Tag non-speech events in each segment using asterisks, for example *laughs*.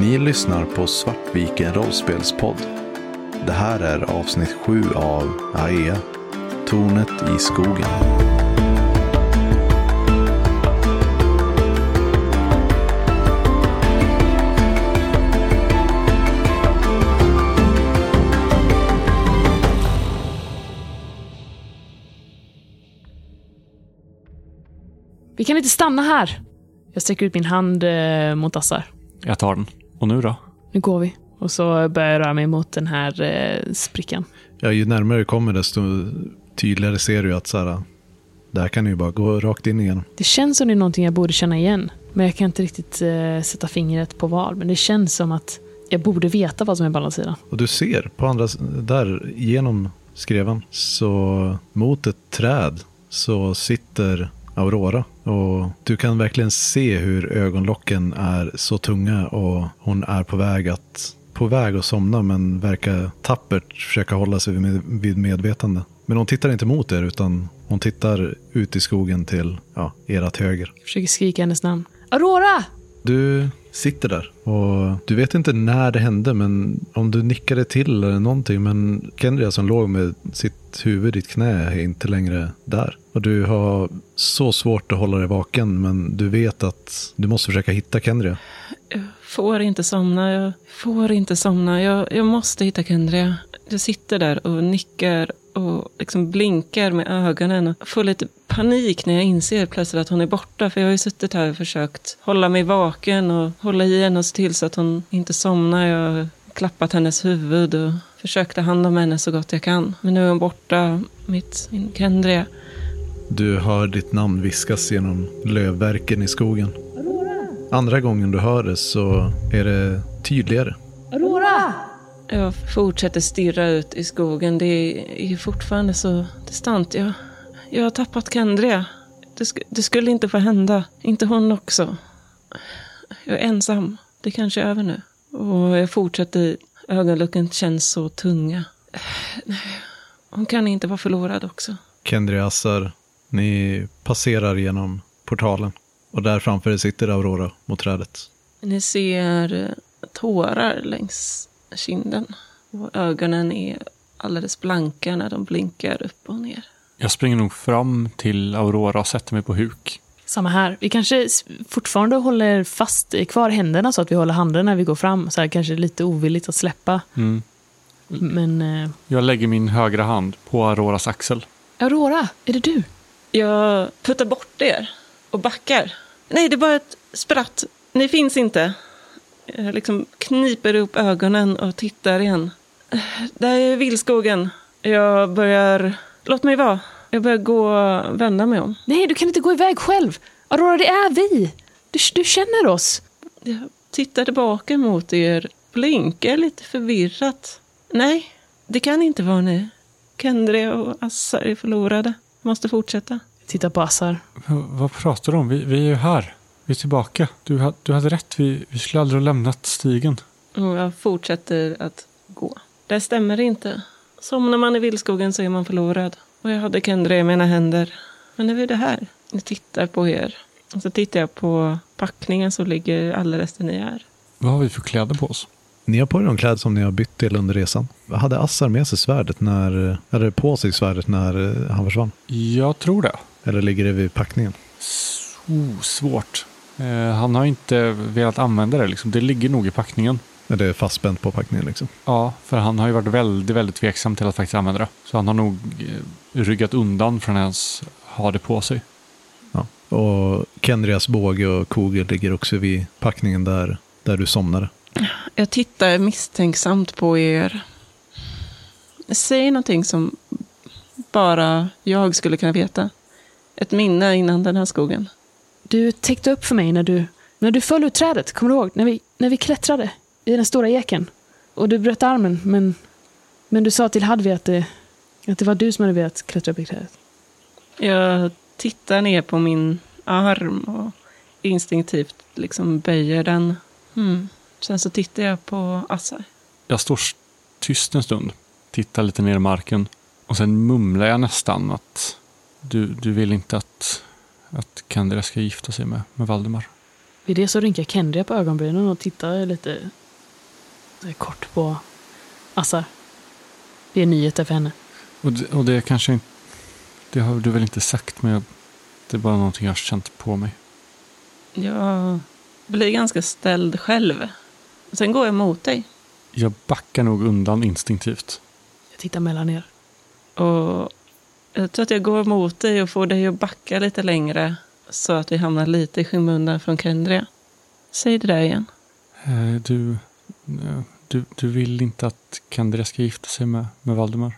Ni lyssnar på Svartviken rollspelspodd. Det här är avsnitt 7 av AEA, Tornet i skogen. Vi kan inte stanna här. Jag sträcker ut min hand eh, mot Assar. Jag tar den. Och nu då? Nu går vi. Och så börjar jag röra mig mot den här eh, sprickan. Ja, ju närmare du kommer desto tydligare ser du att så här, där kan du ju bara gå rakt in igen. Det känns som det är någonting jag borde känna igen. Men jag kan inte riktigt eh, sätta fingret på vad. Men det känns som att jag borde veta vad som är på andra sidan. Och du ser på andra, där genom skreven, så mot ett träd så sitter Aurora. Och du kan verkligen se hur ögonlocken är så tunga och hon är på väg att på väg att somna men verkar tappert försöka hålla sig vid, medvetande. Men hon tittar inte mot er utan hon tittar ut i skogen till ja, ert höger. Jag försöker skrika hennes namn. Aurora! Du sitter där och du vet inte när det hände men om du nickade till eller någonting men Kendria som låg med sitt huvud i ditt knä är inte längre där. Och du har så svårt att hålla dig vaken men du vet att du måste försöka hitta Kendria. Jag får inte somna, jag får inte somna. Jag, jag måste hitta Kendria. Jag sitter där och nickar och liksom blinkar med ögonen och får lite panik när jag inser plötsligt att hon är borta. För jag har ju suttit här och försökt hålla mig vaken och hålla i henne och se till så att hon inte somnar. Jag har klappat hennes huvud och försökt ta hand om henne så gott jag kan. Men nu är hon borta, mitt, min Kendria. Du hör ditt namn viskas genom lövverken i skogen. Andra gången du hör det så är det tydligare. Aurora! Jag fortsätter stirra ut i skogen. Det är fortfarande så distant. Jag, jag har tappat Kendria. Det, sk- det skulle inte få hända. Inte hon också. Jag är ensam. Det kanske är över nu. Och jag fortsätter. Ögonlocken känns så tunga. Hon kan inte vara förlorad också. Kendria Assar, ni passerar genom portalen. Och där framför er sitter Aurora mot trädet. Ni ser eh, tårar längs kinden. Och ögonen är alldeles blanka när de blinkar upp och ner. Jag springer nog fram till Aurora och sätter mig på huk. Samma här. Vi kanske fortfarande håller fast kvar händerna så att vi håller handen när vi går fram. Så här kanske lite ovilligt att släppa. Mm. Men eh, Jag lägger min högra hand på Auroras axel. Aurora, är det du? Jag puttar bort er och backar. Nej, det är bara ett spratt. Ni finns inte. Jag liksom kniper upp ögonen och tittar igen. Där är vildskogen. Jag börjar... Låt mig vara. Jag börjar gå och vända mig om. Nej, du kan inte gå iväg själv. Aurora, det är vi. Du, du känner oss. Jag tittar tillbaka mot er. Blinkar lite förvirrat. Nej, det kan inte vara ni. Kendria och Assar är förlorade. Måste fortsätta. Titta på Assar. V- vad pratar du om? Vi, vi är ju här. Vi är tillbaka. Du, du hade rätt. Vi, vi skulle aldrig ha lämnat stigen. Och jag fortsätter att gå. Det stämmer inte. Somnar man i vildskogen så är man förlorad. Och jag hade Kendra i mina händer. Men nu är det här. Jag tittar på er. Och så tittar jag på packningen som ligger alldeles där ni är. Vad har vi för kläder på oss? Ni har på er de kläder som ni har bytt till under resan. Hade Assar med sig svärdet när, eller på sig svärdet när eh, han försvann? Jag tror det. Eller ligger det vid packningen? Så svårt. Eh, han har inte velat använda det. Liksom. Det ligger nog i packningen. Är det fastspänt på packningen liksom? Ja, för han har ju varit väldigt, väldigt tveksam till att faktiskt använda det. Så han har nog eh, ryggat undan från ens ha det på sig. Ja. Och Kendrias båge och kogel ligger också vid packningen där, där du somnade. Jag tittar misstänksamt på er. Säg någonting som bara jag skulle kunna veta. Ett minne innan den här skogen. Du täckte upp för mig när du, när du föll ur trädet. Kommer du ihåg? När vi, när vi klättrade i den stora eken. Och du bröt armen, men, men du sa till Hadvi att det, att det var du som hade velat klättra upp i trädet. Jag tittar ner på min arm och instinktivt liksom böjer den. Hmm. Sen så tittar jag på Assar. Jag står tyst en stund, tittar lite ner i marken och sen mumlar jag nästan att du, du vill inte att, att Kendra ska gifta sig med, med Valdemar. Vid det så rynkar Kendria på ögonbrynen och tittar lite kort på Assar. Det är nyheter för henne. Och det, och det är kanske inte... Det har du väl inte sagt, men jag, det är bara någonting jag har känt på mig. Jag blir ganska ställd själv. Sen går jag mot dig. Jag backar nog undan instinktivt. Jag tittar mellan er. Och jag tror att jag går mot dig och får dig att backa lite längre. Så att vi hamnar lite i skymundan från Kendria. Säg det där igen. Eh, Du, eh, du, du vill inte att Kendria ska gifta sig med, med Valdemar?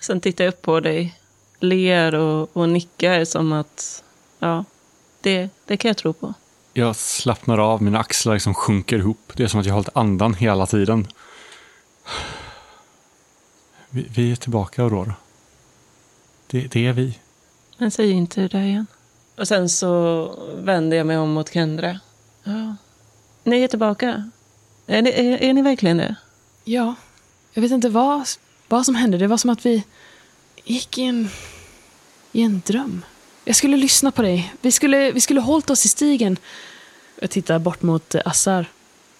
Sen tittar jag upp på dig, ler och, och nickar som att, ja, det, det kan jag tro på. Jag slappnar av, mina axlar liksom sjunker ihop. Det är som att jag har hållit andan hela tiden. Vi, vi är tillbaka, Aurora. Det, det är vi. Men säg inte det där igen. Och sen så vänder jag mig om mot Kendra. Ja. Ni är tillbaka. Är ni, är, är ni verkligen det? Ja, jag vet inte vad, vad som hände. Det var som att vi gick i en, i en dröm. Jag skulle lyssna på dig. Vi skulle, vi skulle hållit oss i stigen. Jag tittar bort mot eh, Assar.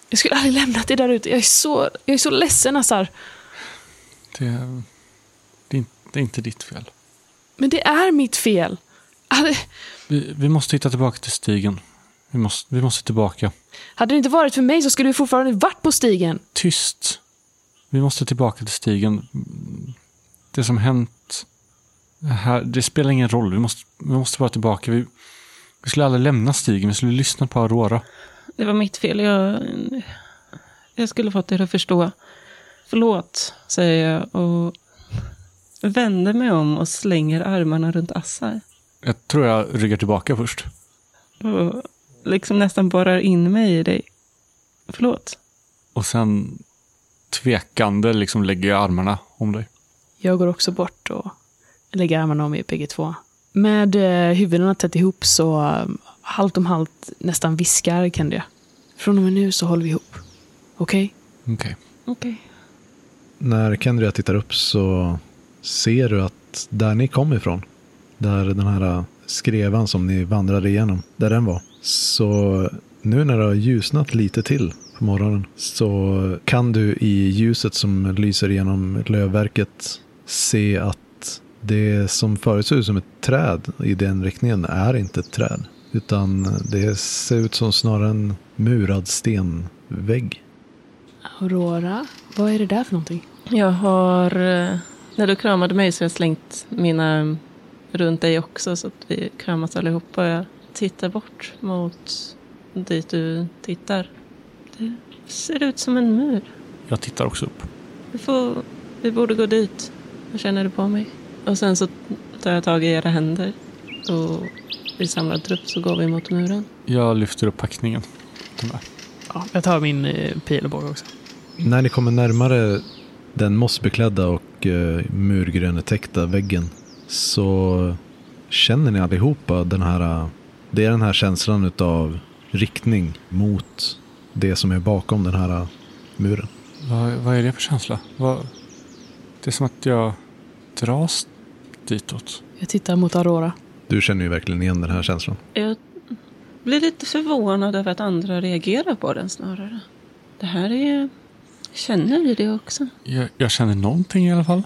Jag skulle aldrig lämnat dig där ute. Jag är så, jag är så ledsen, Assar. Det, det, är, inte- det är inte ditt fel. Men det är mitt fel. Vi, vi måste hitta tillbaka till stigen. Vi måste, vi måste tillbaka. hade det inte varit för mig så skulle vi fortfarande varit på stigen. Tyst. Vi måste tillbaka till stigen. Det som hänt här, det spelar ingen roll. Vi måste, vi måste vara tillbaka. Vi, vi skulle aldrig lämna stigen. Vi skulle lyssna på Aurora. Det var mitt fel. Jag, jag skulle fått er att förstå. Förlåt, säger jag och vänder mig om och slänger armarna runt Assar. Jag tror jag ryggar tillbaka först. Och liksom nästan borrar in mig i dig. Förlåt. Och sen tvekande liksom lägger jag armarna om dig. Jag går också bort och lägger armarna om er bägge två. Med eh, huvudena tätt ihop så eh, halvt om halvt nästan viskar Kendria. Från och med nu så håller vi ihop. Okej? Okej. Okej. När Kendria tittar upp så ser du att där ni kom ifrån, där den här skrevan som ni vandrade igenom, där den var. Så nu när det har ljusnat lite till på morgonen så kan du i ljuset som lyser genom lövverket se att det som förut såg ut som ett träd i den riktningen är inte ett träd. Utan det ser ut som snarare en murad stenvägg. Aurora, vad är det där för någonting? Jag har, eh, när du kramade mig så har jag slängt mina runt dig också så att vi kramas allihopa. Och jag tittar bort mot dit du tittar. Det ser ut som en mur. Jag tittar också upp. Vi, får, vi borde gå dit. Jag känner du på mig? Och sen så tar jag tag i era händer. Och i samlad trupp så går vi mot muren. Jag lyfter upp packningen. Ja, jag tar min eh, pil och båge också. När ni kommer närmare den mossbeklädda och murgrönetäckta väggen så känner ni allihopa den här, eh, det är den här känslan utav riktning mot det som är bakom den här eh, muren. Vad, vad är det för känsla? Vad, det är som att jag dras ditåt. Jag tittar mot Aurora. Du känner ju verkligen igen den här känslan. Jag blir lite förvånad över att andra reagerar på den snarare. Det här är... Känner ni det också? Jag, jag känner någonting i alla fall.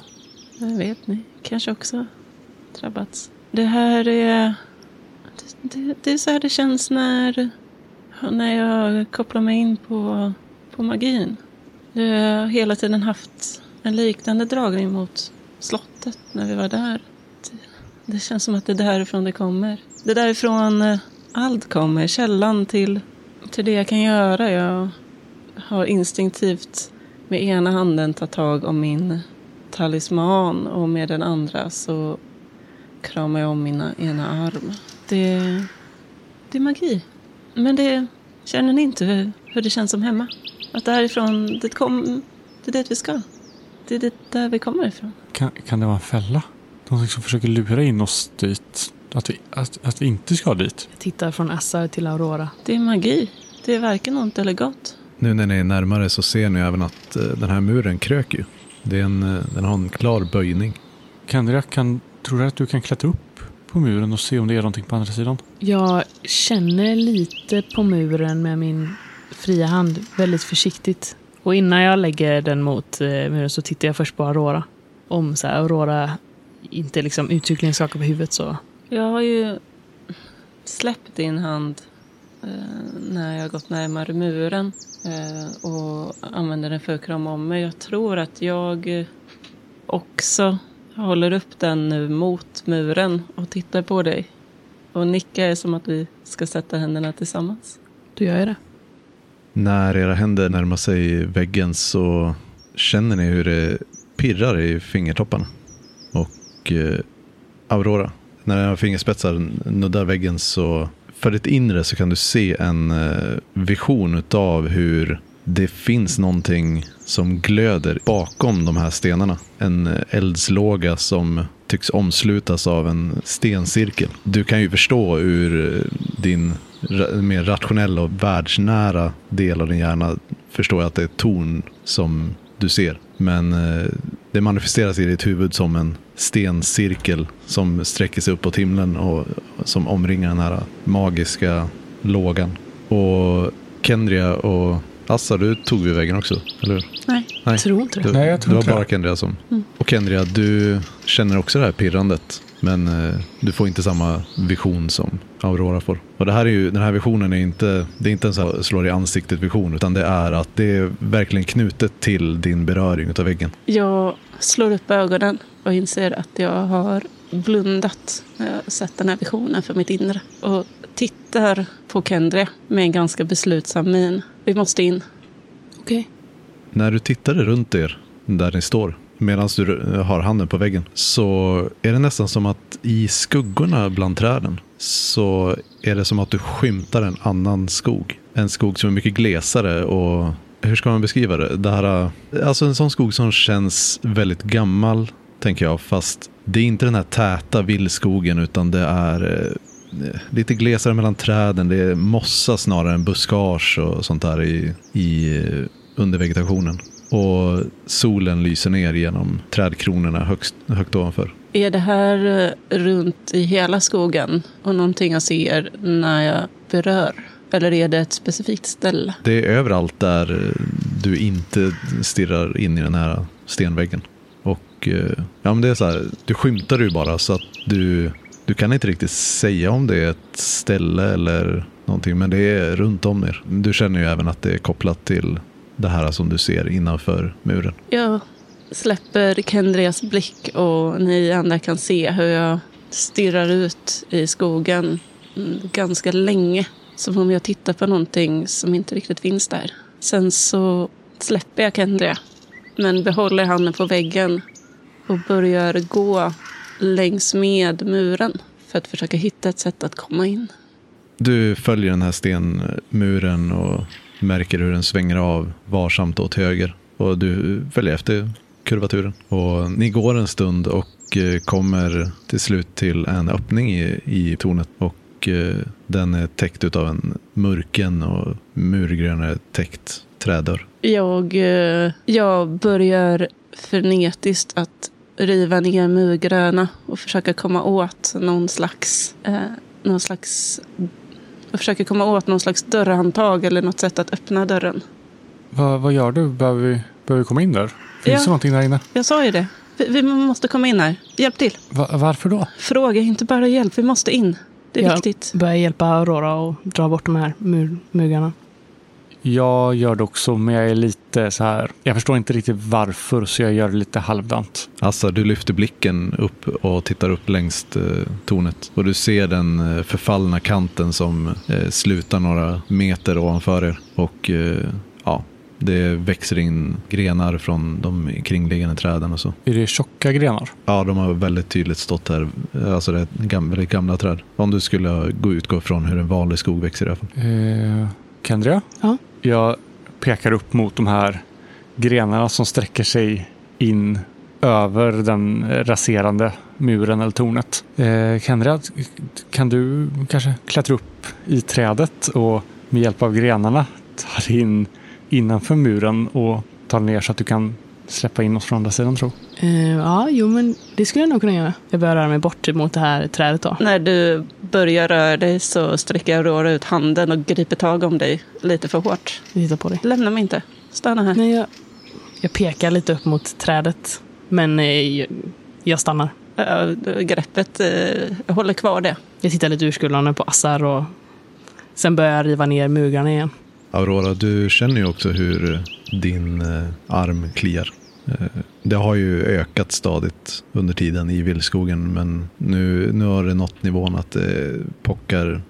Jag vet ni. Kanske också drabbats. Det här är... Det, det, det är så här det känns när... När jag kopplar mig in på, på magin. Jag har hela tiden haft en liknande dragning mot slottet när vi var där. Det, det känns som att det är därifrån det kommer. Det är därifrån eh, allt kommer. Källan till, till det jag kan göra. Jag har instinktivt med ena handen tagit tag om min talisman och med den andra så kramar jag om mina ena arm. Det, det är magi. Men det känner ni inte hur, hur det känns som hemma? Att därifrån, det, kom, det är dit vi ska. Det är dit där vi kommer ifrån. Kan, kan det vara en fälla? Någonting som försöker lura in oss dit. Att vi, att, att vi inte ska dit. Jag tittar från Assar till Aurora. Det är magi. Det är varken ont eller gott. Nu när ni är närmare så ser ni även att eh, den här muren kröker ju. Det är en, eh, den har en klar böjning. Kendria, kan, tror du att du kan klättra upp på muren och se om det är någonting på andra sidan? Jag känner lite på muren med min fria hand, väldigt försiktigt. Och innan jag lägger den mot eh, muren så tittar jag först på Aurora. Om så här, Aurora inte liksom uttryckligen skakar på huvudet så. Jag har ju släppt din hand när jag har gått närmare muren eh, och använder den för att krama om mig. Jag tror att jag eh, också håller upp den nu mot muren och tittar på dig. Och nickar som att vi ska sätta händerna tillsammans. Då gör jag det. När era händer närmar sig väggen så känner ni hur det pirrar i fingertopparna. Och eh, Aurora, när era fingerspetsar nuddar väggen så för ditt inre så kan du se en eh, vision av hur det finns någonting som glöder bakom de här stenarna. En eh, eldslåga som tycks omslutas av en stencirkel. Du kan ju förstå ur eh, din mer rationella och världsnära del av din hjärna förstår jag att det är torn som du ser. Men det manifesteras i ditt huvud som en stencirkel som sträcker sig uppåt himlen och som omringar den här magiska lågan. Och Kendria och Assa, du tog vid väggen också, eller hur? Nej. Nej, Jag tror inte det. det, Nej, jag tror det var inte bara det. Kendria som... Och Kendria, du känner också det här pirrandet. Men eh, du får inte samma vision som Aurora får. Och det här är ju, den här visionen är inte, det är inte en så här slår i ansiktet vision. Utan det är att det är verkligen knutet till din beröring utav väggen. Jag slår upp ögonen och inser att jag har blundat när jag sett den här visionen för mitt inre. Och tittar på Kendria med en ganska beslutsam min. Vi måste in. Okej. När du tittade runt er, där ni står, medan du har handen på väggen, så är det nästan som att i skuggorna bland träden så är det som att du skymtar en annan skog. En skog som är mycket glesare och hur ska man beskriva det? det här, alltså en sån skog som känns väldigt gammal, tänker jag, fast det är inte den här täta villskogen utan det är eh, lite glesare mellan träden. Det är mossa snarare än buskage och sånt där i, i eh, under vegetationen. Och solen lyser ner genom trädkronorna högst, högt ovanför. Är det här eh, runt i hela skogen och någonting jag ser när jag berör? Eller är det ett specifikt ställe? Det är överallt där du inte stirrar in i den här stenväggen. Och eh, ja, men det är så här, du skymtar ju bara så att du, du kan inte riktigt säga om det är ett ställe eller någonting. Men det är runt om er. Du känner ju även att det är kopplat till det här som du ser innanför muren. Jag släpper Kendrias blick och ni andra kan se hur jag stirrar ut i skogen mm, ganska länge. Som om jag tittar på någonting som inte riktigt finns där. Sen så släpper jag Kendria men behåller handen på väggen och börjar gå längs med muren för att försöka hitta ett sätt att komma in. Du följer den här stenmuren och märker hur den svänger av varsamt åt höger. Och du följer efter kurvaturen. Och ni går en stund och eh, kommer till slut till en öppning i, i tornet. Och eh, den är täckt av en mörken och murgrönare täckt trädörr. Jag, eh, jag börjar frenetiskt att riva ner murgröna och försöka komma åt någon slags, eh, någon slags och försöker komma åt någon slags dörrhandtag eller något sätt att öppna dörren. Vad, vad gör du? Behöver vi, behöver vi komma in där? Finns Ja. det någonting där inne? Jag sa ju det. Vi, vi måste komma in här. Hjälp till. Va, varför då? Fråga inte bara hjälp. Vi måste in. Det är Jag viktigt. börjar hjälpa Aurora och dra bort de här mur, muggarna. Jag gör det också, men jag är lite så här. Jag förstår inte riktigt varför, så jag gör det lite halvdant. Assa, du lyfter blicken upp och tittar upp längs eh, tornet. Och du ser den eh, förfallna kanten som eh, slutar några meter ovanför er. Och eh, ja, det växer in grenar från de kringliggande träden och så. Är det tjocka grenar? Ja, de har väldigt tydligt stått här. Alltså det är gamla, väldigt gamla träd. Om du skulle gå utgå från hur en vanlig skog växer i alla fall. Eh, Kendria? Ja. Jag pekar upp mot de här grenarna som sträcker sig in över den raserande muren eller tornet. Eh, Kenrad, kan du kanske klättra upp i trädet och med hjälp av grenarna ta dig in innanför muren och ta ner så att du kan släppa in oss från andra sidan tro. Eh, ja, jo men det skulle jag nog kunna göra. Jag börjar röra mig bort mot det här trädet då. När du börjar röra dig så sträcker Aurora ut handen och griper tag om dig lite för hårt. Jag tittar på dig. Lämna mig inte. Stanna här. Nej, jag, jag pekar lite upp mot trädet. Men eh, jag, jag stannar. Äh, greppet, jag håller kvar det. Jag tittar lite urskuldande på Assar och sen börjar jag riva ner murarna igen. Aurora, du känner ju också hur din arm kliar. Eh, det har ju ökat stadigt under tiden i vildskogen men nu, nu har det nått nivån att det pockar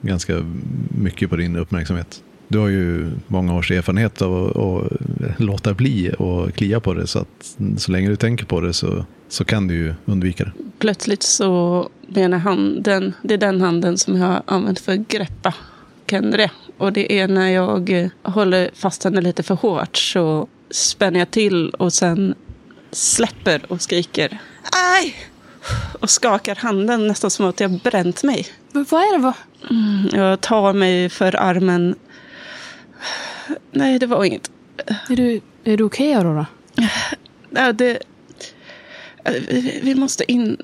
ganska mycket på din uppmärksamhet. Du har ju många års erfarenhet av att, att låta bli och klia på det så att så länge du tänker på det så, så kan du ju undvika det. Plötsligt så menar han handen, det är den handen som jag har använt för att greppa Kendre. Och det är när jag eh, håller fast henne lite för hårt så spänner jag till och sen släpper och skriker aj! Och skakar handen nästan som att jag bränt mig. Men vad är det? Vad? Jag tar mig för armen. Nej, det var inget. Är du, är du okej Aurora? Ja, det... Vi måste in...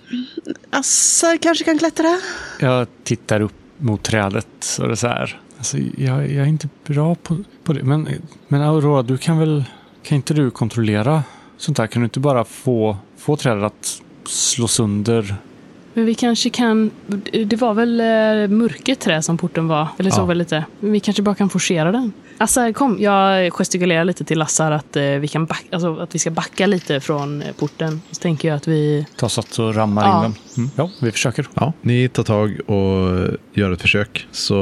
Assar kanske kan klättra? Jag tittar upp mot trädet och det så här. Alltså, jag, jag är inte bra på, på det. Men, men Aurora, du kan väl... Kan inte du kontrollera sånt här? Kan du inte bara få, få trädet att slå sönder? Men vi kanske kan... Det var väl eh, mörket trä som porten var? Eller så Ja. väl lite. Vi kanske bara kan forcera den. Assar, kom. Jag gestikulerar lite till Assar att, eh, vi, kan back, alltså, att vi ska backa lite från eh, porten. Så tänker jag att vi... Ta sats och rammar Ja. in den? Mm. Ja, vi försöker. Ja, ni tar tag och gör ett försök. Så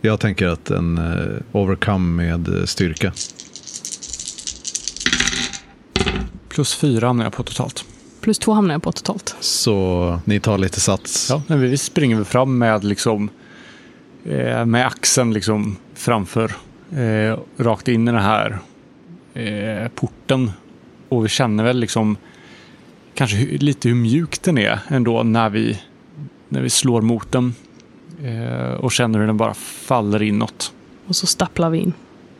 jag tänker att en eh, overcome med eh, styrka. Plus fyra hamnar jag på totalt. Plus två hamnar jag på totalt. Så ni tar lite sats. Ja, men vi springer fram med liksom eh, med axeln liksom framför eh, rakt in i den här eh, porten. Och vi känner väl liksom kanske lite hur mjuk den är ändå när vi, när vi slår mot den. Eh, och känner hur den bara faller inåt. Och så stapplar vi in.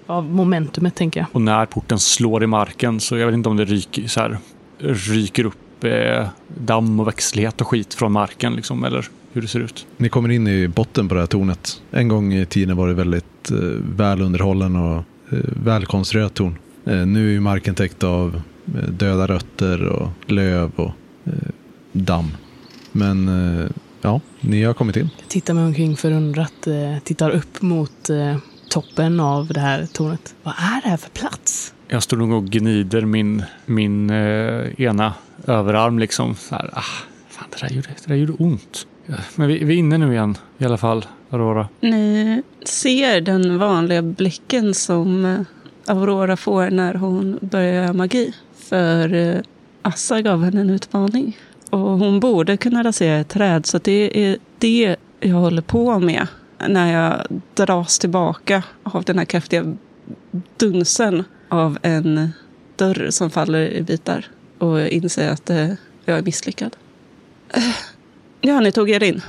Av momentumet, tänker jag. Och när porten slår i marken så jag vet inte om det ryker, så här, ryker upp eh, damm och växtlighet och skit från marken liksom, eller hur det ser ut. Ni kommer in i botten på det här tornet. En gång i tiden var det väldigt eh, väl underhållen och eh, välkonstruerat torn. Eh, nu är ju marken täckt av eh, döda rötter och löv och eh, damm. Men eh, ja, ni har kommit in. Jag tittar mig omkring förundrat. Eh, tittar upp mot eh, toppen av det här tornet. Vad är det här för plats? Jag står nog och gnider min, min eh, ena överarm liksom. Så här, ah, fan, det där gjorde, det där gjorde ont. Ja, Men vi, vi är inne nu igen i alla fall, Aurora. Ni ser den vanliga blicken som eh, Aurora får när hon börjar göra magi. För eh, Assa gav henne en utmaning. Och hon borde kunna rasera ett träd. Så det är det jag håller på med. När jag dras tillbaka av den här kraftiga dunsen av en dörr som faller i bitar. Och inser att eh, jag är misslyckad. Eh, ja, ni tog er in.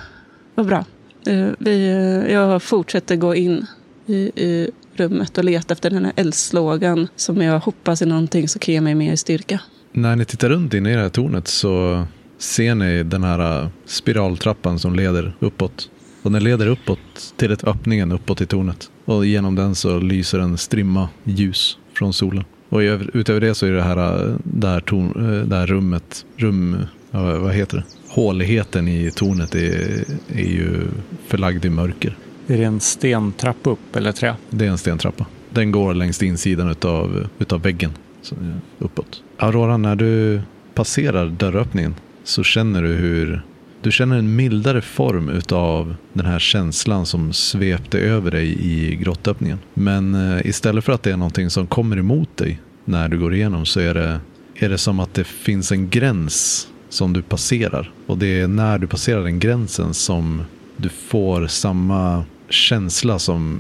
Vad bra. Eh, Vi, eh, jag fortsätter gå in i, i rummet och leta efter den här eldslågan som jag hoppas är någonting som kan ge mig mer styrka. När ni tittar runt inne i det här tornet så ser ni den här eh, spiraltrappan som leder uppåt. Och den leder uppåt till ett öppningen uppåt i tornet. Och genom den så lyser en strimma ljus från solen. Och utöver det så är det här, eh, det här, torn, eh, det här rummet, rum, vad heter det? Håligheten i tornet är, är ju förlagd i mörker. Är det en stentrappa upp eller trä? Det är en stentrappa. Den går längs insidan utav, utav väggen. Uppåt. Aurora, när du passerar dörröppningen så känner du hur du känner en mildare form utav den här känslan som svepte över dig i grottöppningen. Men eh, istället för att det är någonting som kommer emot dig när du går igenom så är det, är det som att det finns en gräns som du passerar. Och det är när du passerar den gränsen som du får samma känsla som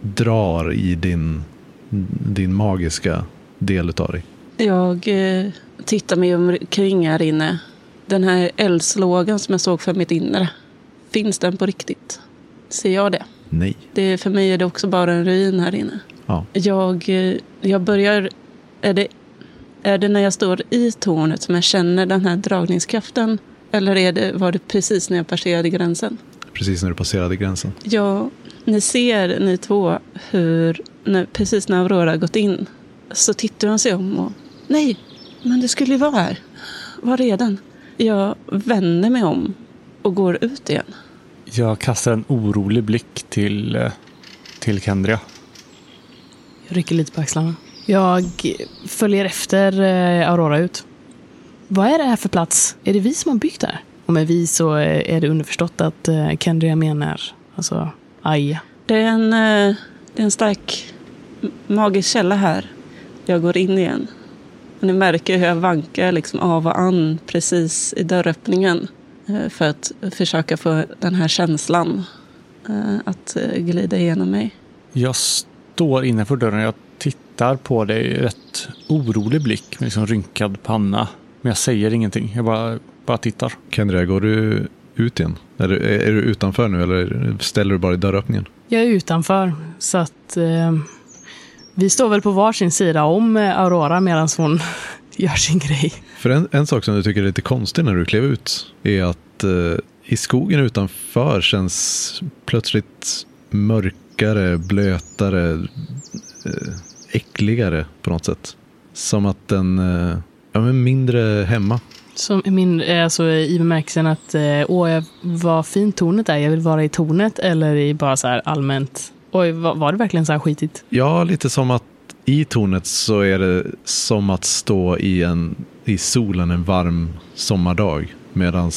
drar i din, din magiska del utav dig. Jag eh, tittar mig omkring här inne. Den här eldslågan som jag såg för mitt inre. Finns den på riktigt? Ser jag det? Nej. det för mig är det också bara en ruin här inne. Ja. Jag, eh, jag börjar... Är det, Är det när jag står i tornet som jag känner den här dragningskraften? Eller är det, var det precis när jag passerade gränsen? Precis när du passerade gränsen. Ja, ni ser ni två hur, när, precis när Aurora gått in, så tittar hon sig om och nej, men det skulle ju vara här. Var är den? Jag vänder mig om och går ut igen. Jag kastar en orolig blick till, eh, till Kendria. Jag rycker lite på axlarna. Jag följer efter eh, Aurora ut. Vad är det här för plats? Är det vi som har byggt det här? Och med vi så eh, är det underförstått att Kendria menar, alltså Aja. Det är en, det är en stark magisk källa här. Jag går in igen. Och ni märker hur jag vankar liksom av och an precis i dörröppningen. eh, För att försöka få den här känslan eh, att eh, glida igenom mig. Jag står innanför dörren. Jag tittar på dig rätt orolig blick med liksom rynkad panna. Men jag säger ingenting. Jag bara, bara tittar. Kendria, går du ut igen? Är du, är du utanför nu eller ställer du bara i dörröppningen? Jag är utanför, så att eh, vi står väl på varsin sida om eh, Aurora medan hon *laughs* gör sin grej. För en, en sak som du tycker är lite konstig när du klev ut är att eh, i skogen utanför känns plötsligt mörkare, blötare, eh, äckligare på något sätt. Som att den eh, ja, men mindre hemma. Som min, eh, alltså, I bemärkelsen att eh, åh, vad fint tornet är, jag vill vara i tornet eller i bara så här allmänt. Oj, var, det verkligen så här skitigt? Ja, lite som att i tornet så är det som att stå i, en, i solen en varm sommardag. Medan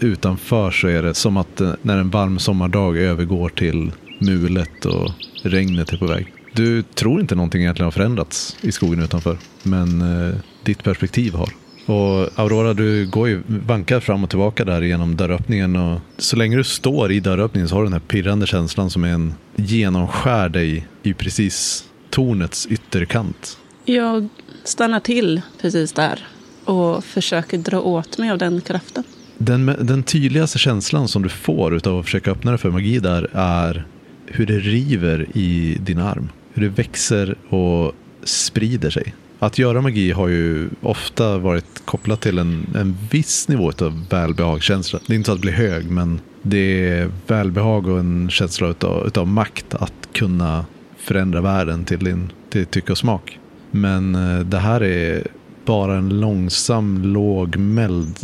utanför så är det som att eh, när en varm sommardag övergår till mulet och regnet är på väg. Du tror inte någonting egentligen har förändrats i skogen utanför. Men eh, ditt perspektiv har. Och Aurora, du går ju, vankar fram och tillbaka där genom dörröppningen. Och så länge du står i dörröppningen så har du den här pirrande känslan som är en genomskär dig i precis tornets ytterkant. Jag stannar till precis där och försöker dra åt mig av den kraften. Den, den tydligaste känslan som du får utav att försöka öppna dig för magi där är hur det river i din arm. Hur det växer och sprider sig. Att göra magi har ju ofta varit kopplat till en, en viss nivå av välbehagskänsla. Det är inte så att bli hög, men det är välbehag och en känsla utav, utav makt att kunna förändra världen till din till tycke och smak. Men eh, det här är bara en långsam, lågmäld,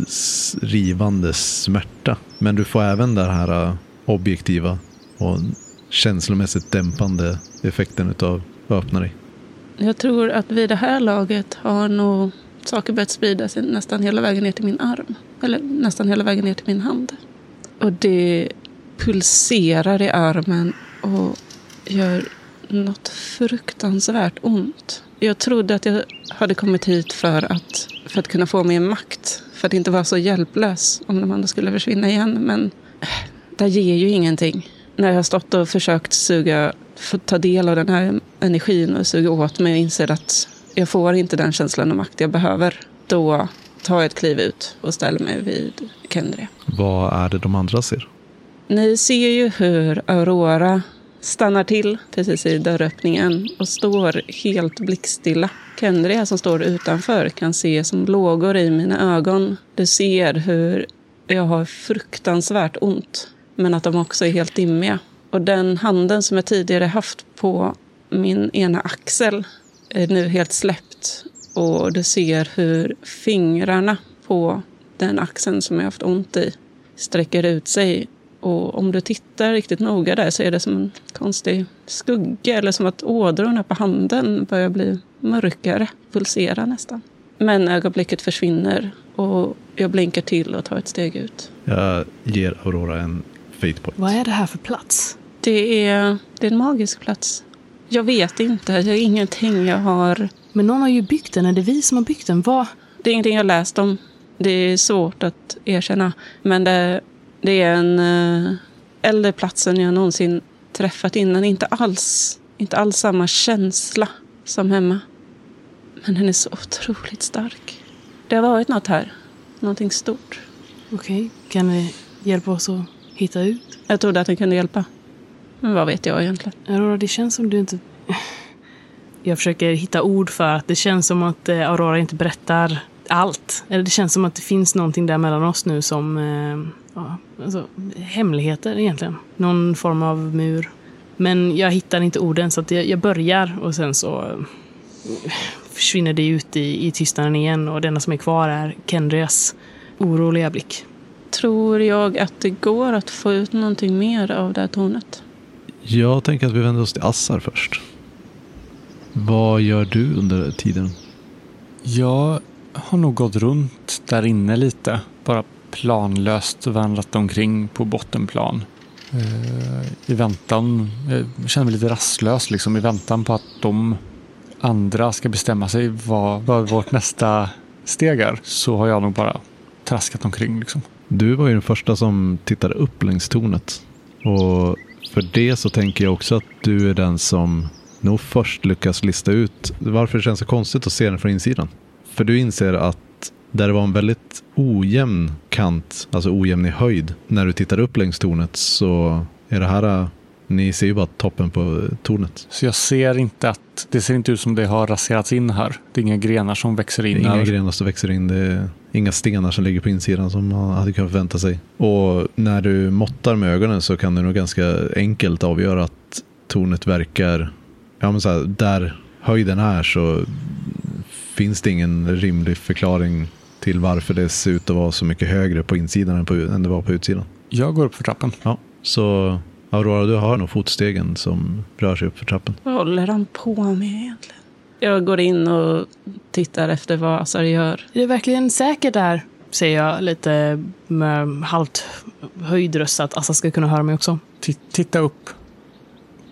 rivande smärta. Men du får även den här eh, objektiva och känslomässigt dämpande effekten utav att öppna dig. Jag tror att vid det här laget har nog saker börjat sprida sig nästan hela vägen ner till min arm. Eller nästan hela vägen ner till min hand. Och det pulserar i armen och gör något fruktansvärt ont. Jag trodde att jag hade kommit hit för att, för att kunna få mer makt. För att inte vara så hjälplös om de andra skulle försvinna igen. Men äh, det ger ju ingenting. När jag har stått och försökt suga, få ta del av den här energin och suga åt mig och inser att jag får inte den känslan av makt jag behöver. Då tar jag ett kliv ut och ställer mig vid Kendria. Vad är det de andra ser? Ni ser ju hur Aurora stannar till precis i dörröppningen och står helt blickstilla. Kendria som står utanför kan se som lågor i mina ögon. Du ser hur jag har fruktansvärt ont, men att de också är helt dimmiga. Och den handen som jag tidigare haft på min ena axel är nu helt släppt. Och du ser hur fingrarna på den axeln som jag haft ont i sträcker ut sig. Och om du tittar riktigt noga där så är det som en konstig skugga eller som att ådrorna på handen börjar bli mörkare, pulsera nästan. Men ögonblicket försvinner och jag blinkar till och tar ett steg ut. Jag ger Aurora en fate point. Vad är det här för plats? Det är, det är en magisk plats. Jag vet inte, det är ingenting jag har... Men någon har ju byggt den, är det vi som har byggt den? Vad? Det är ingenting jag läst om. Det är svårt att erkänna. Men det, det är en eh, äldre plats än jag någonsin träffat innan. Inte alls, inte alls samma känsla som hemma. Men den är så otroligt stark. Det har varit något här. Någonting stort. Okej, kan ni hjälpa oss att hitta ut? Jag trodde att den kunde hjälpa. Men vad vet jag egentligen? Aurora, det känns som du inte... Jag försöker hitta ord för att det känns som att eh, Aurora inte berättar allt. Eller det känns som att det finns någonting där mellan oss nu som eh, ja, alltså, hemligheter egentligen. Någon form av mur. Men jag hittar inte orden så att jag, börjar och sen så eh, försvinner det ut i, i tystnaden igen och det enda som är kvar är Kendrias oroliga blick. Tror jag att det går att få ut någonting mer av det här tornet? Jag tänker att vi vänder oss till Assar först. Vad gör du under tiden? Jag har nog gått runt där inne lite. Bara planlöst vandrat omkring på bottenplan. Eh, I väntan, jag känner mig lite rastlös liksom. I väntan på att de andra ska bestämma sig vad, vad vårt nästa steg är. Så har jag nog bara traskat omkring liksom. Du var ju den första som tittade upp längs tornet. Och för det så tänker jag också att du är den som nog först lyckas lista ut varför det känns så konstigt att se den från insidan. För du inser att där det var en väldigt ojämn kant, alltså ojämn i höjd, när du tittar upp längs tornet så är det här, ni ser ju bara toppen på tornet. Så jag ser inte att, det ser inte ut som det har raserats in här. Det är inga grenar som växer Det in är inga här. grenar som växer in, det är inga stenar som ligger på insidan som man hade kunnat förvänta sig. Och när du måttar med ögonen så kan du nog ganska enkelt avgöra att tornet verkar, ja men så här, där höjden är så finns det ingen rimlig förklaring till varför det ser ut att vara så mycket högre på insidan än, på, än det var på utsidan. Jag går upp för trappen. Ja, så Aurora, du har nog fotstegen som rör sig upp för trappen. Vad håller han på med egentligen? Jag går in och tittar efter vad Assar gör. Är det verkligen säkert där? Säger jag lite med halvt höjd röst så att Assa ska kunna höra mig också. Ti- titta upp.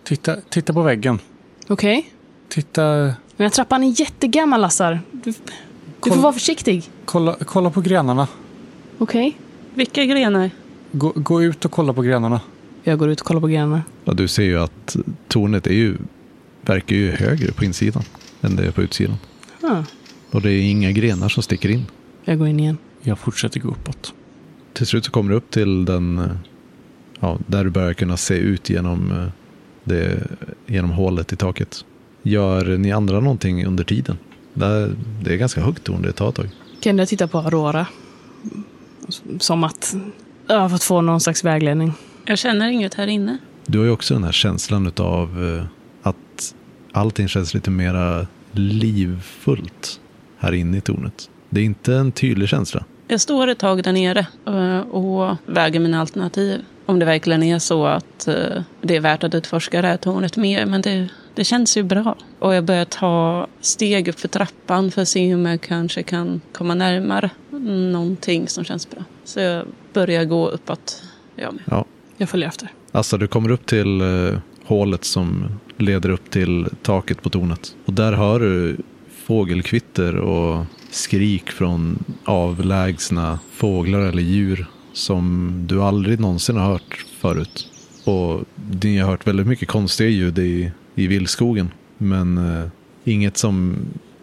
Titta, titta på väggen. Okej? Titta, Men den här trappan är jättegammal, Assar. Du, du får vara försiktig. kolla, kolla på grenarna. Okej? Vilka grenar? Gå, gå ut och kolla på grenarna. Jag går ut och kollar på grenarna. Ja, du ser ju att tornet är ju, verkar ju högre på insidan än det är på utsidan. Ah, Och det är inga grenar som sticker in. jag går in igen. Jag fortsätter gå uppåt. Till slut så kommer du upp till den, eh, ja, där du börjar kunna se ut genom, eh, det, genom hålet i taket. Gör ni andra någonting under tiden? Det, det är ganska högt torn, det tar ett tag. Kan jag titta på Aurora? Som att jag har fått få någon slags vägledning. Jag känner inget här inne. Du har ju också den här känslan av eh, att allting känns lite mera livfullt här inne i tornet. Det är inte en tydlig känsla. Jag står ett tag där nere eh, och väger mina alternativ. Om det verkligen är så att eh, det är värt att utforska det här tornet mer. Men det, det känns ju bra. Och jag börjar ta steg upp för trappan för att se om jag kanske kan komma närmare någonting som känns bra. Så jag börjar gå uppåt. Jag med. Ja. Jag följer efter. Alltså du kommer upp till eh, hålet som leder upp till taket på tornet. Och där hör du fågelkvitter och skrik från avlägsna fåglar eller djur som du aldrig någonsin har hört förut. Och ni har hört väldigt mycket konstiga ljud i, i vildskogen. Men eh, inget som,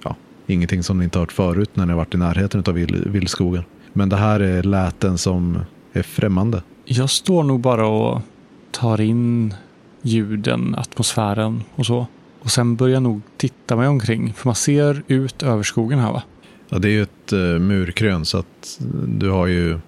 ja, ingenting som ni inte har hört förut när ni har varit i närheten av vildskogen. Men det här är läten som är främmande. Jag står nog bara och tar in ljuden, atmosfären och så. Och sen börjar jag nog titta mig omkring. För man ser ut över skogen här va? Ja, det är ju ett uh, murkrön så att du har ju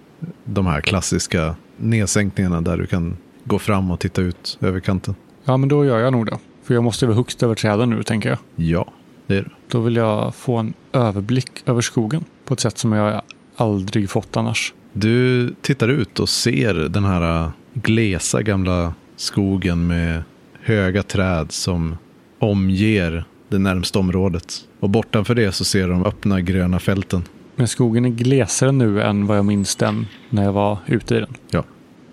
de här klassiska nedsänkningarna där du kan gå fram och titta ut över kanten. Ja, men då gör jag nog det. För jag måste vara högst över träden nu, tänker jag. Ja, det är det. Då vill jag få en överblick över skogen på ett sätt som jag aldrig fått annars. Du tittar ut och ser den här uh, glesa gamla skogen med höga träd som omger det närmsta området. Och bortanför det så ser du de öppna gröna fälten. Men skogen är glesare nu än vad jag minns den när jag var ute i den. Ja.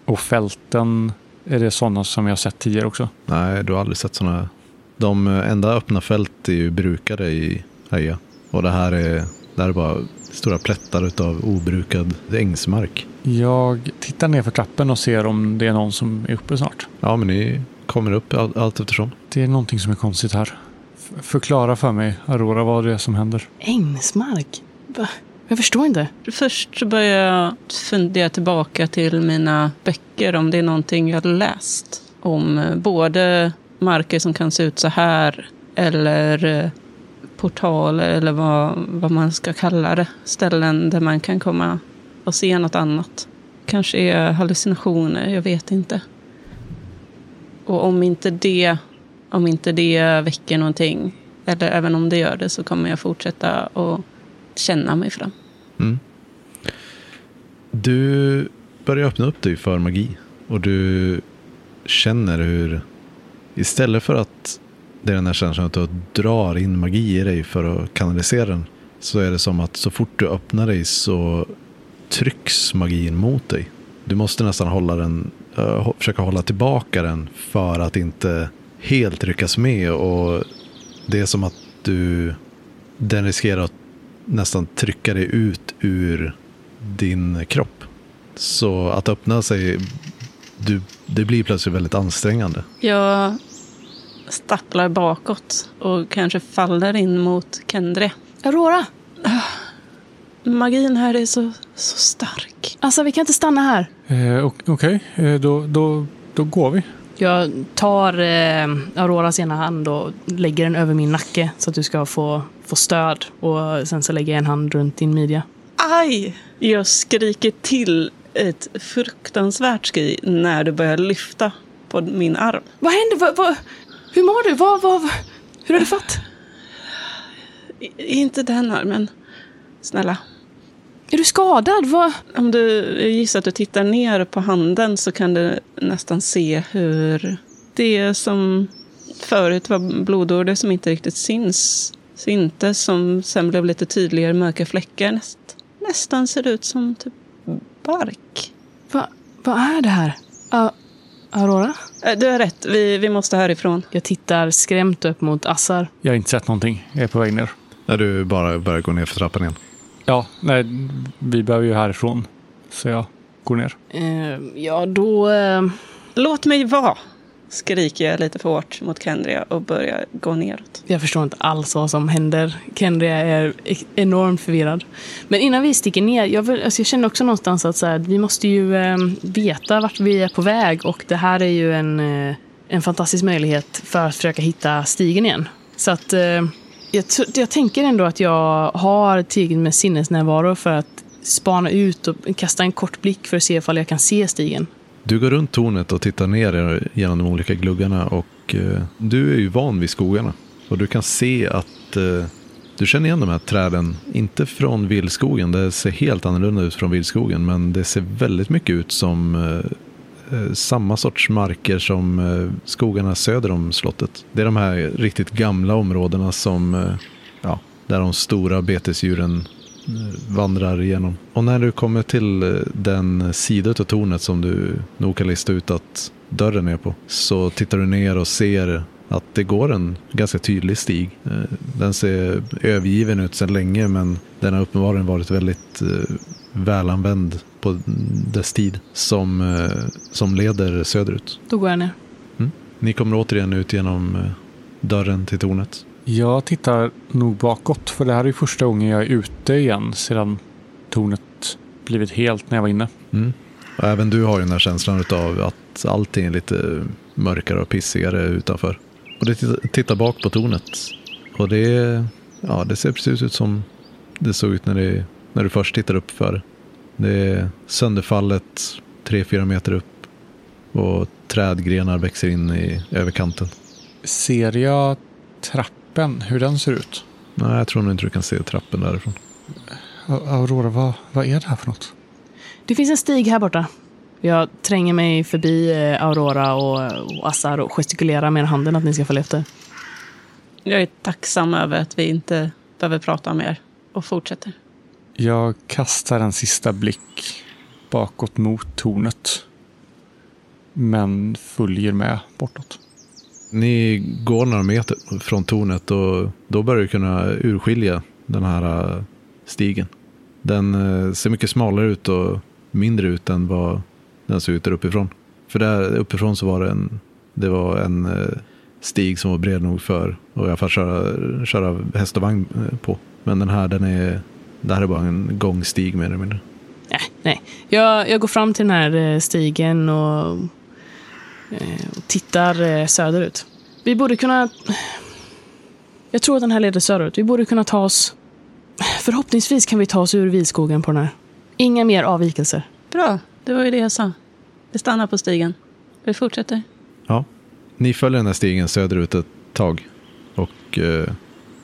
Och fälten, är det sådana som jag sett tidigare också? Nej, du har aldrig sett sådana. De uh, enda öppna fält är ju brukade i Heja. Och det här är, det här är bara stora plättar av obrukad ängsmark. Jag tittar ner för trappen och ser om det är någon som är uppe snart. Ja, men ni kommer upp all, allt eftersom. Det är någonting som är konstigt här. F- förklara för mig, Aurora, vad det är som händer. Ängsmark? Va? Jag förstår inte. Först så börjar jag fundera tillbaka till mina böcker om det är någonting jag hade läst. Om eh, både marker som kan se ut så här eller eh, portaler eller vad, vad man ska kalla det. Ställen där man kan komma och se något annat. Kanske är hallucinationer, jag vet inte. Och om inte det, om inte det väcker någonting, eller även om det gör det, så kommer jag fortsätta att känna mig fram. Mm. Du börjar öppna upp dig för magi. Och du känner hur istället för att det är den här känslan att du drar in magi i dig för att kanalisera den. Så är det som att så fort du öppnar dig så trycks magin mot dig. Du måste nästan hålla den, uh, försöka hålla tillbaka den för att inte helt ryckas med. Och det är som att du, den riskerar att nästan trycka dig ut ur din kropp. Så att öppna sig, du, det blir plötsligt väldigt ansträngande. Jag stapplar bakåt och kanske faller in mot Kendre. Aurora! Magin här är så, så stark. Alltså, vi kan inte stanna här. Eh, ok- Okej, eh, då, då, då går vi. Jag tar eh, Auroras ena hand och lägger den över min nacke så att du ska få, få stöd. Och sen så lägger jag en hand runt din midja. Aj! Jag skriker till ett fruktansvärt skri när du börjar lyfta på min arm. Vad händer? Vad, vad, hur mår du? Vad, vad, hur har du fått? I, inte den armen. Snälla. Är du skadad? Vad? Om du gissar att du tittar ner på handen så kan du nästan se hur det som förut var blodår, det som inte riktigt syns, syntes, som sen blev lite tydligare mörka fläckar, näst, nästan ser ut som typ bark. Vad, vad är det här? A- Aurora? Äh, Du har rätt, vi, vi måste härifrån. Jag tittar skrämt upp mot Assar. Jag har inte sett någonting. Jag är på väg ner. När du bara börjar gå ner för trappan igen. Ja, nej, vi behöver ju härifrån. Så jag går ner. Eh, ja, då... Eh, Låt mig vara! Skriker jag lite för hårt mot Kendria och börjar gå neråt. jag förstår inte alls vad som händer. Kendria är enormt förvirrad. Men innan vi sticker ner, jag, vill, alltså jag känner också någonstans att så här, vi måste ju eh, veta vart vi är på väg. Och det här är ju en, eh, en fantastisk möjlighet för att försöka hitta stigen igen. Så att eh, jag, jag tänker ändå att jag har tillräckligt med sinnesnärvaro för att spana ut och kasta en kort blick för att se ifall jag kan se stigen. Du går runt tornet och tittar ner genom de olika gluggarna och eh, du är ju van vid skogarna. Och du kan se att eh, du känner igen de här träden, inte från vildskogen, det ser helt annorlunda ut från vildskogen, men det ser väldigt mycket ut som eh, eh samma sorts marker som eh, skogarna söder om slottet. Det är de här riktigt gamla områdena som, eh, ja, där de stora betesdjuren vandrar igenom. Och när du kommer till eh, den sida av tornet som du nog kan lista ut att dörren är på så tittar du ner och ser att det går en ganska tydlig stig. Eh, Den ser övergiven ut sedan länge men den har uppenbarligen varit väldigt eh, välanvänd på dess tid som, som leder söderut. Då går jag ner. Ni kommer återigen ut genom dörren till tornet. Jag tittar nog bakåt, för det här är första gången jag är ute igen sedan tornet blivit helt när jag var inne. Mm. Även du har ju den här känslan av att allting är lite mörkare och pissigare utanför. Och du tittar, tittar bak på tornet. Och det, ja, det ser precis ut som det såg ut när, det, när du först tittade upp för. Det är sönderfallet, tre fyra meter upp. Och trädgrenar växer in i överkanten. Ser jag trappen, hur den ser ut? Nej, jag tror nog inte du kan se trappen därifrån. Aurora, vad, vad är det här för något? Det finns en stig här borta. Jag tränger mig förbi eh, Aurora och, och Assar och gestikulerar med handen att ni ska följa efter. Jag är tacksam över att vi inte behöver prata mer och fortsätter. Jag kastar en sista blick bakåt mot tornet. Men följer med bortåt. Ni går några meter från tornet och då börjar du kunna urskilja den här eh, stigen. Den eh, ser mycket smalare ut och mindre ut än vad den ser ut där uppifrån. För där uppifrån så var det en, det var en eh, stig som var bred nog för att i alla fall köra, köra häst och vagn på. Men den här, den är, det här är bara en gångstig mer eller mindre. Nej, nej. Jag, jag går fram till den här stigen och, och tittar eh, söderut. Vi borde kunna... Jag tror att den här leder söderut. Vi borde kunna ta oss... Förhoppningsvis kan vi ta oss ur vilskogen på den här. Inga mer avvikelser. Bra, det var ju det jag sa. Vi stannar på stigen. Vi fortsätter. Ja. Ni följer den här stigen söderut ett tag. Och eh,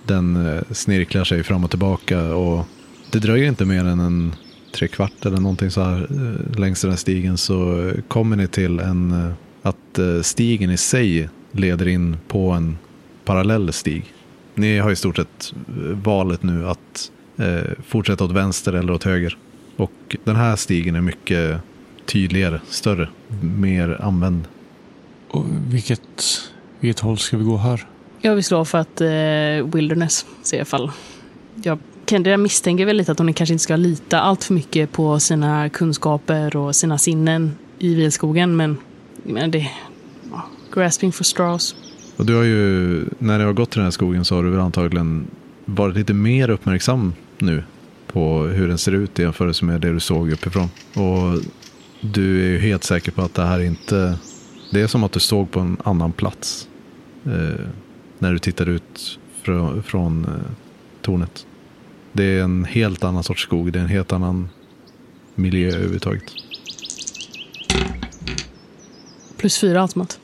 den eh, snirklar sig fram och tillbaka. Och det dröjer inte mer än en tre kvart eller någonting så här eh, längs den här stigen. Så eh, kommer ni till en, eh, att eh, stigen i sig leder in på en parallell stig. Ni har i stort sett eh, valet nu att eh, fortsätta åt vänster eller åt höger. Och den här stigen är mycket tydligare, större, mer använd. Och vilket, vilket håll ska vi gå här? Jag vill slå för att eh, Wilderness, se ifall... Jag, Kendra misstänker väl lite att hon kanske inte ska lita allt för mycket på sina kunskaper och sina sinnen i vilskogen, men, men det... ja, Grasping for straws. Och du har ju, när du har gått i den här skogen så har du väl antagligen varit lite mer uppmärksam nu på hur den ser ut i jämförelse med det du såg uppifrån. Och du är ju helt säker på att det här inte, det är som att du såg på en annan plats. Eh, när du tittar ut från, från eh, tornet. Det är en helt annan sorts skog, det är en helt annan miljö överhuvudtaget. Plus fyra automat.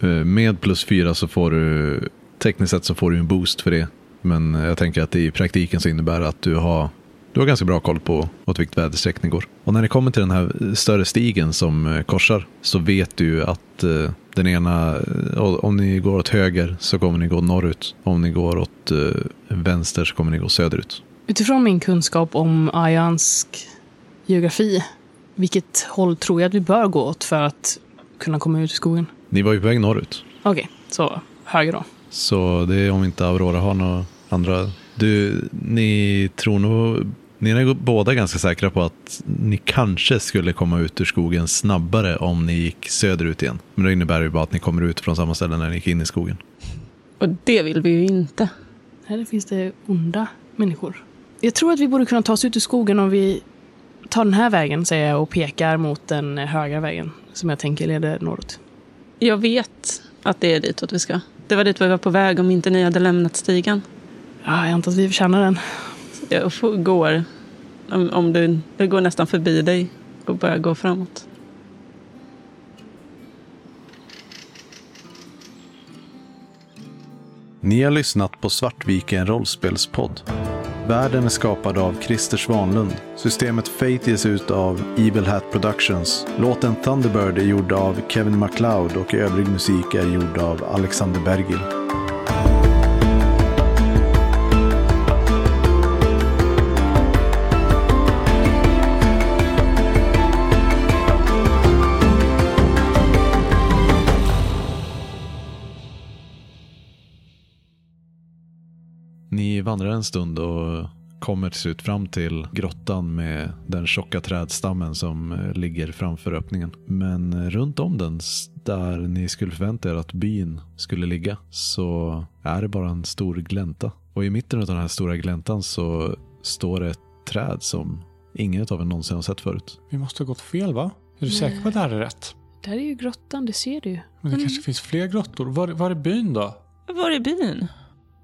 Eh, Med plus fyra så får du, tekniskt sett så får du en boost för det. Men jag tänker att det i praktiken så innebär att du har, du har ganska bra koll på åt vilket väderstreck ni går. Och när ni kommer till den här större stigen som eh, korsar så vet du att eh, den ena, om ni går åt höger så kommer ni gå norrut. Om ni går åt vänster så kommer ni gå söderut. Utifrån min kunskap om ayansk geografi, vilket håll tror jag att vi bör gå åt för att kunna komma ut i skogen? Ni var ju på väg norrut. Okej, så höger då. Så det är om inte Aurora har några andra. Du, ni tror nog, ni är båda ganska säkra på att ni kanske skulle komma ut ur skogen snabbare om ni gick söderut igen. Men det innebär ju bara att ni kommer ut från samma ställe när ni gick in i skogen. Och det vill vi ju inte. Här finns det onda människor. Jag tror att vi borde kunna ta oss ut ur skogen om vi tar den här vägen, säger jag och pekar mot den högra vägen som jag tänker leder norrut. Jag vet att det är ditåt vi ska. Det var dit vi var på väg om inte ni hade lämnat stigen. Ja, jag antar att vi förtjänar den. Jag får- går, om, om du, det går nästan förbi dig och börjar gå framåt. Ni har lyssnat på Svartviken rollspelspodd. Världen är skapad av Christer Svanlund. Systemet Fate ges ut av Evil Hat Productions. Låten Thunderbird är gjord av Kevin MacLeod och övrig musik är gjord av Alexander Bergil. Vandrar en stund och kommer till slut fram till grottan med den tjocka trädstammen som eh, ligger framför öppningen. Men eh, runt om den, där ni skulle förvänta er att byn skulle ligga, så är det bara en stor glänta. Och i mitten av den här stora gläntan så står det ett träd som ingen av er någonsin har sett förut. Vi måste ha gått fel va? Är du säker på att det här är rätt? Där är ju grottan, det ser du ju. Men det kanske finns fler grottor. Var, var är byn då? Var är byn?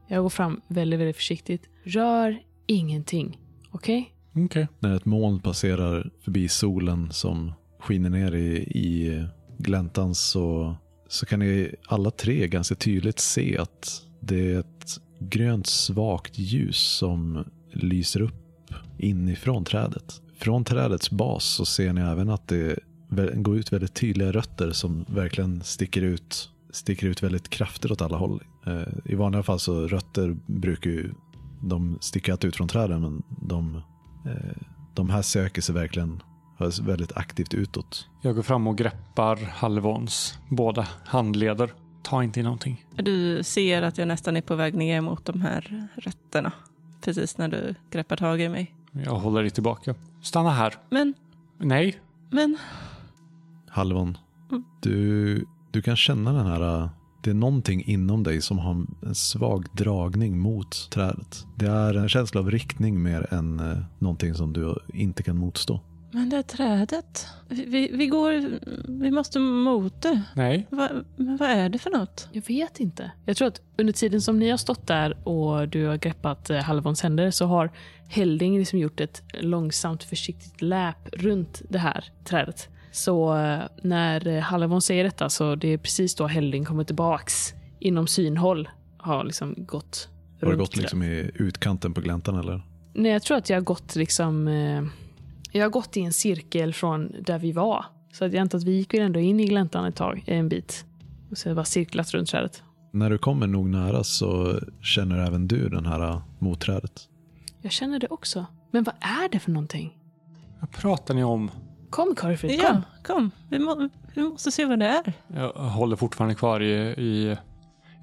Jag går fram väldigt, väldigt försiktigt. Rör ingenting. Okej? Okej. När ett moln passerar förbi solen som skiner ner i, i gläntan så, så kan ni alla tre ganska tydligt se att det är ett grönt svagt ljus som lyser upp inifrån trädet. Från trädets bas så ser ni även att det går ut väldigt tydliga rötter som verkligen sticker ut, sticker ut väldigt kraftigt åt alla håll. Eh, I vanliga fall så rötter brukar ju de sticka ut från träden men de Eh, De här söker sig verkligen väldigt aktivt utåt. Jag går fram och greppar Halvons båda handleder. Ta inte i någonting. Du ser att jag nästan är på väg ner mot de här rötterna. Precis när du greppar tag i mig. Jag håller dig tillbaka. Stanna här. Men, Nej. men, Halvon, Mm. du, du kan känna den här, äh, det är någonting inom dig som har en svag dragning mot trädet. Det är en känsla av riktning mer än eh, någonting som du inte kan motstå. Men det här trädet. Vi, vi, vi går... Vi måste mot det. Nej, Va, men vad är det för något? Jag vet inte. Jag tror att under tiden som ni har stått där och du har greppat eh, Halvons händer så har Helding liksom gjort ett långsamt försiktigt läp runt det här trädet. Så eh, när eh, Halvon säger detta så det är precis då Helding kommer tillbaks inom synhåll. Har liksom gått Har runt gått liksom i utkanten på gläntan eller? Nej, jag tror att jag har gått liksom... Eh, jag har gått i en cirkel från där vi var. Så att jag antar att vi gick ju ändå in i gläntan ett tag, en bit. Och så har jag bara cirklat runt trädet. När du kommer nog nära så känner även du den här äh, motträdet. Jag känner det också. Men vad är det för någonting? vad pratar ni om? Kom Karlfrid, kom. Ja, kom. Vi, må, vi måste se vad det är. Jag håller fortfarande kvar i, i,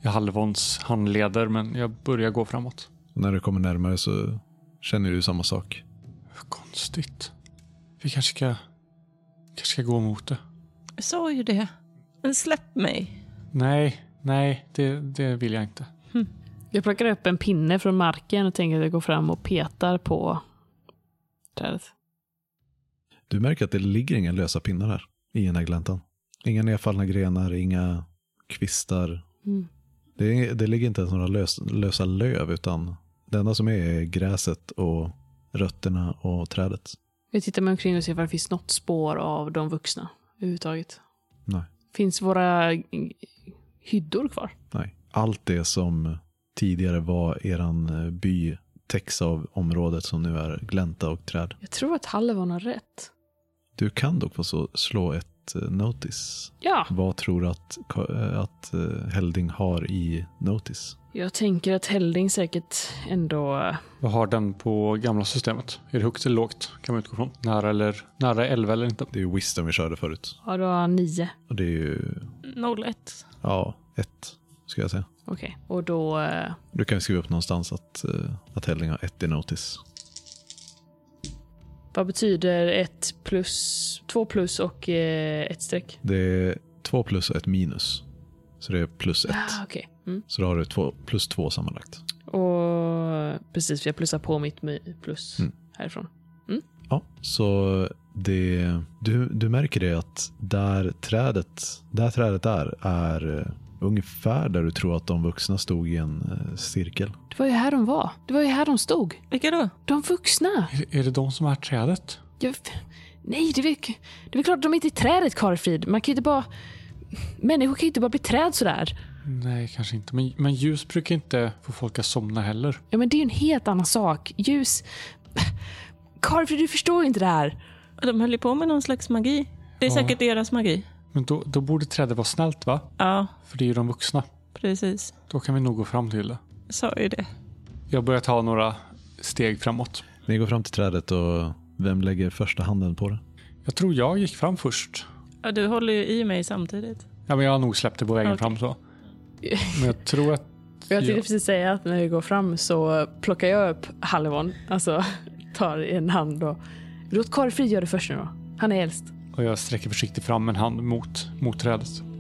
i Halvons handleder, men jag börjar gå framåt. När du kommer närmare så känner du samma sak. Konstigt. Vi kanske ska, kanske ska gå mot det. Jag sa ju det. Men släpp mig. Nej, nej, det, det vill jag inte. Jag plockar upp en pinne från marken och tänker att jag går fram och petar på trädet. Du märker att det ligger inga lösa pinnar här i den här gläntan. Inga nedfallna grenar, inga kvistar. Mm. Det, det ligger inte ens några lös, lösa löv utan det enda som är är gräset och rötterna och trädet. Jag tittar mig omkring och ser om det finns något spår av de vuxna överhuvudtaget. Nej, Finns våra hyddor kvar? nej. Allt det som tidigare var eran eh, by täcks av området som nu är glänta och träd. Jag tror att Halvon har rätt. Du kan dock få så, slå ett eh, notice. Ja, Vad tror du att, eh, att eh, Helding har i notice? jag tänker att Helding säkert ändå... Vad har den på gamla systemet? Är det högt eller lågt? Kan man utgå från. Nära eller nära 11 eller inte? Det är ju wisdom vi körde förut. Ja, då har han nio. Och det är ju, 01. ja, ett ska jag säga. Okej, och då... Du kan ju skriva upp någonstans att, att Helding har ett i notice. Vad betyder ett plus... Två plus och eh, ett streck? Det är två plus och ett minus. Så det är plus ett. Ah, okej. Mm. Så då har du två, plus två sammanlagt. Och precis, för jag plussar på mitt plus Mm. härifrån. Ja, så det, du, du märker det att där trädet, där trädet är, är ungefär där du tror att de vuxna stod i en eh, cirkel. Det var ju här de var. Det var ju här de stod. Vilka då? De vuxna. Är, är det de som är trädet? Jag, nej, det är, väl, det är väl klart att de inte är trädet, Karlfrid. Man kan ju inte bara... Människor kan ju inte bara bli träd sådär. Nej, kanske inte. Men, men ljus brukar inte få folk att somna heller. Ja, men det är ju en helt annan sak. Ljus... Karlfrid, du förstår ju inte det här. De höll ju på med någon slags magi. Det är Ja. säkert deras magi. Men då, då borde trädet vara snällt va? Ja, För det är ju de vuxna. precis. Då kan vi nog gå fram till det. Jag sa ju det. Jag börjar ta några steg framåt. Ni går fram till trädet och vem lägger första handen på det? Jag tror jag gick fram först. Ja, du håller ju i mig samtidigt. Ja, men jag har nog släppt det på vägen Okej. fram så. *laughs* Men jag tror att... Jag tänkte Ja. precis säga att när vi går fram så plockar jag upp Halvon. Alltså tar i en hand och... Låt Karlfrid göra det först nu då. Han är äldst. Och jag sträcker försiktigt fram en hand mot, mot trädet.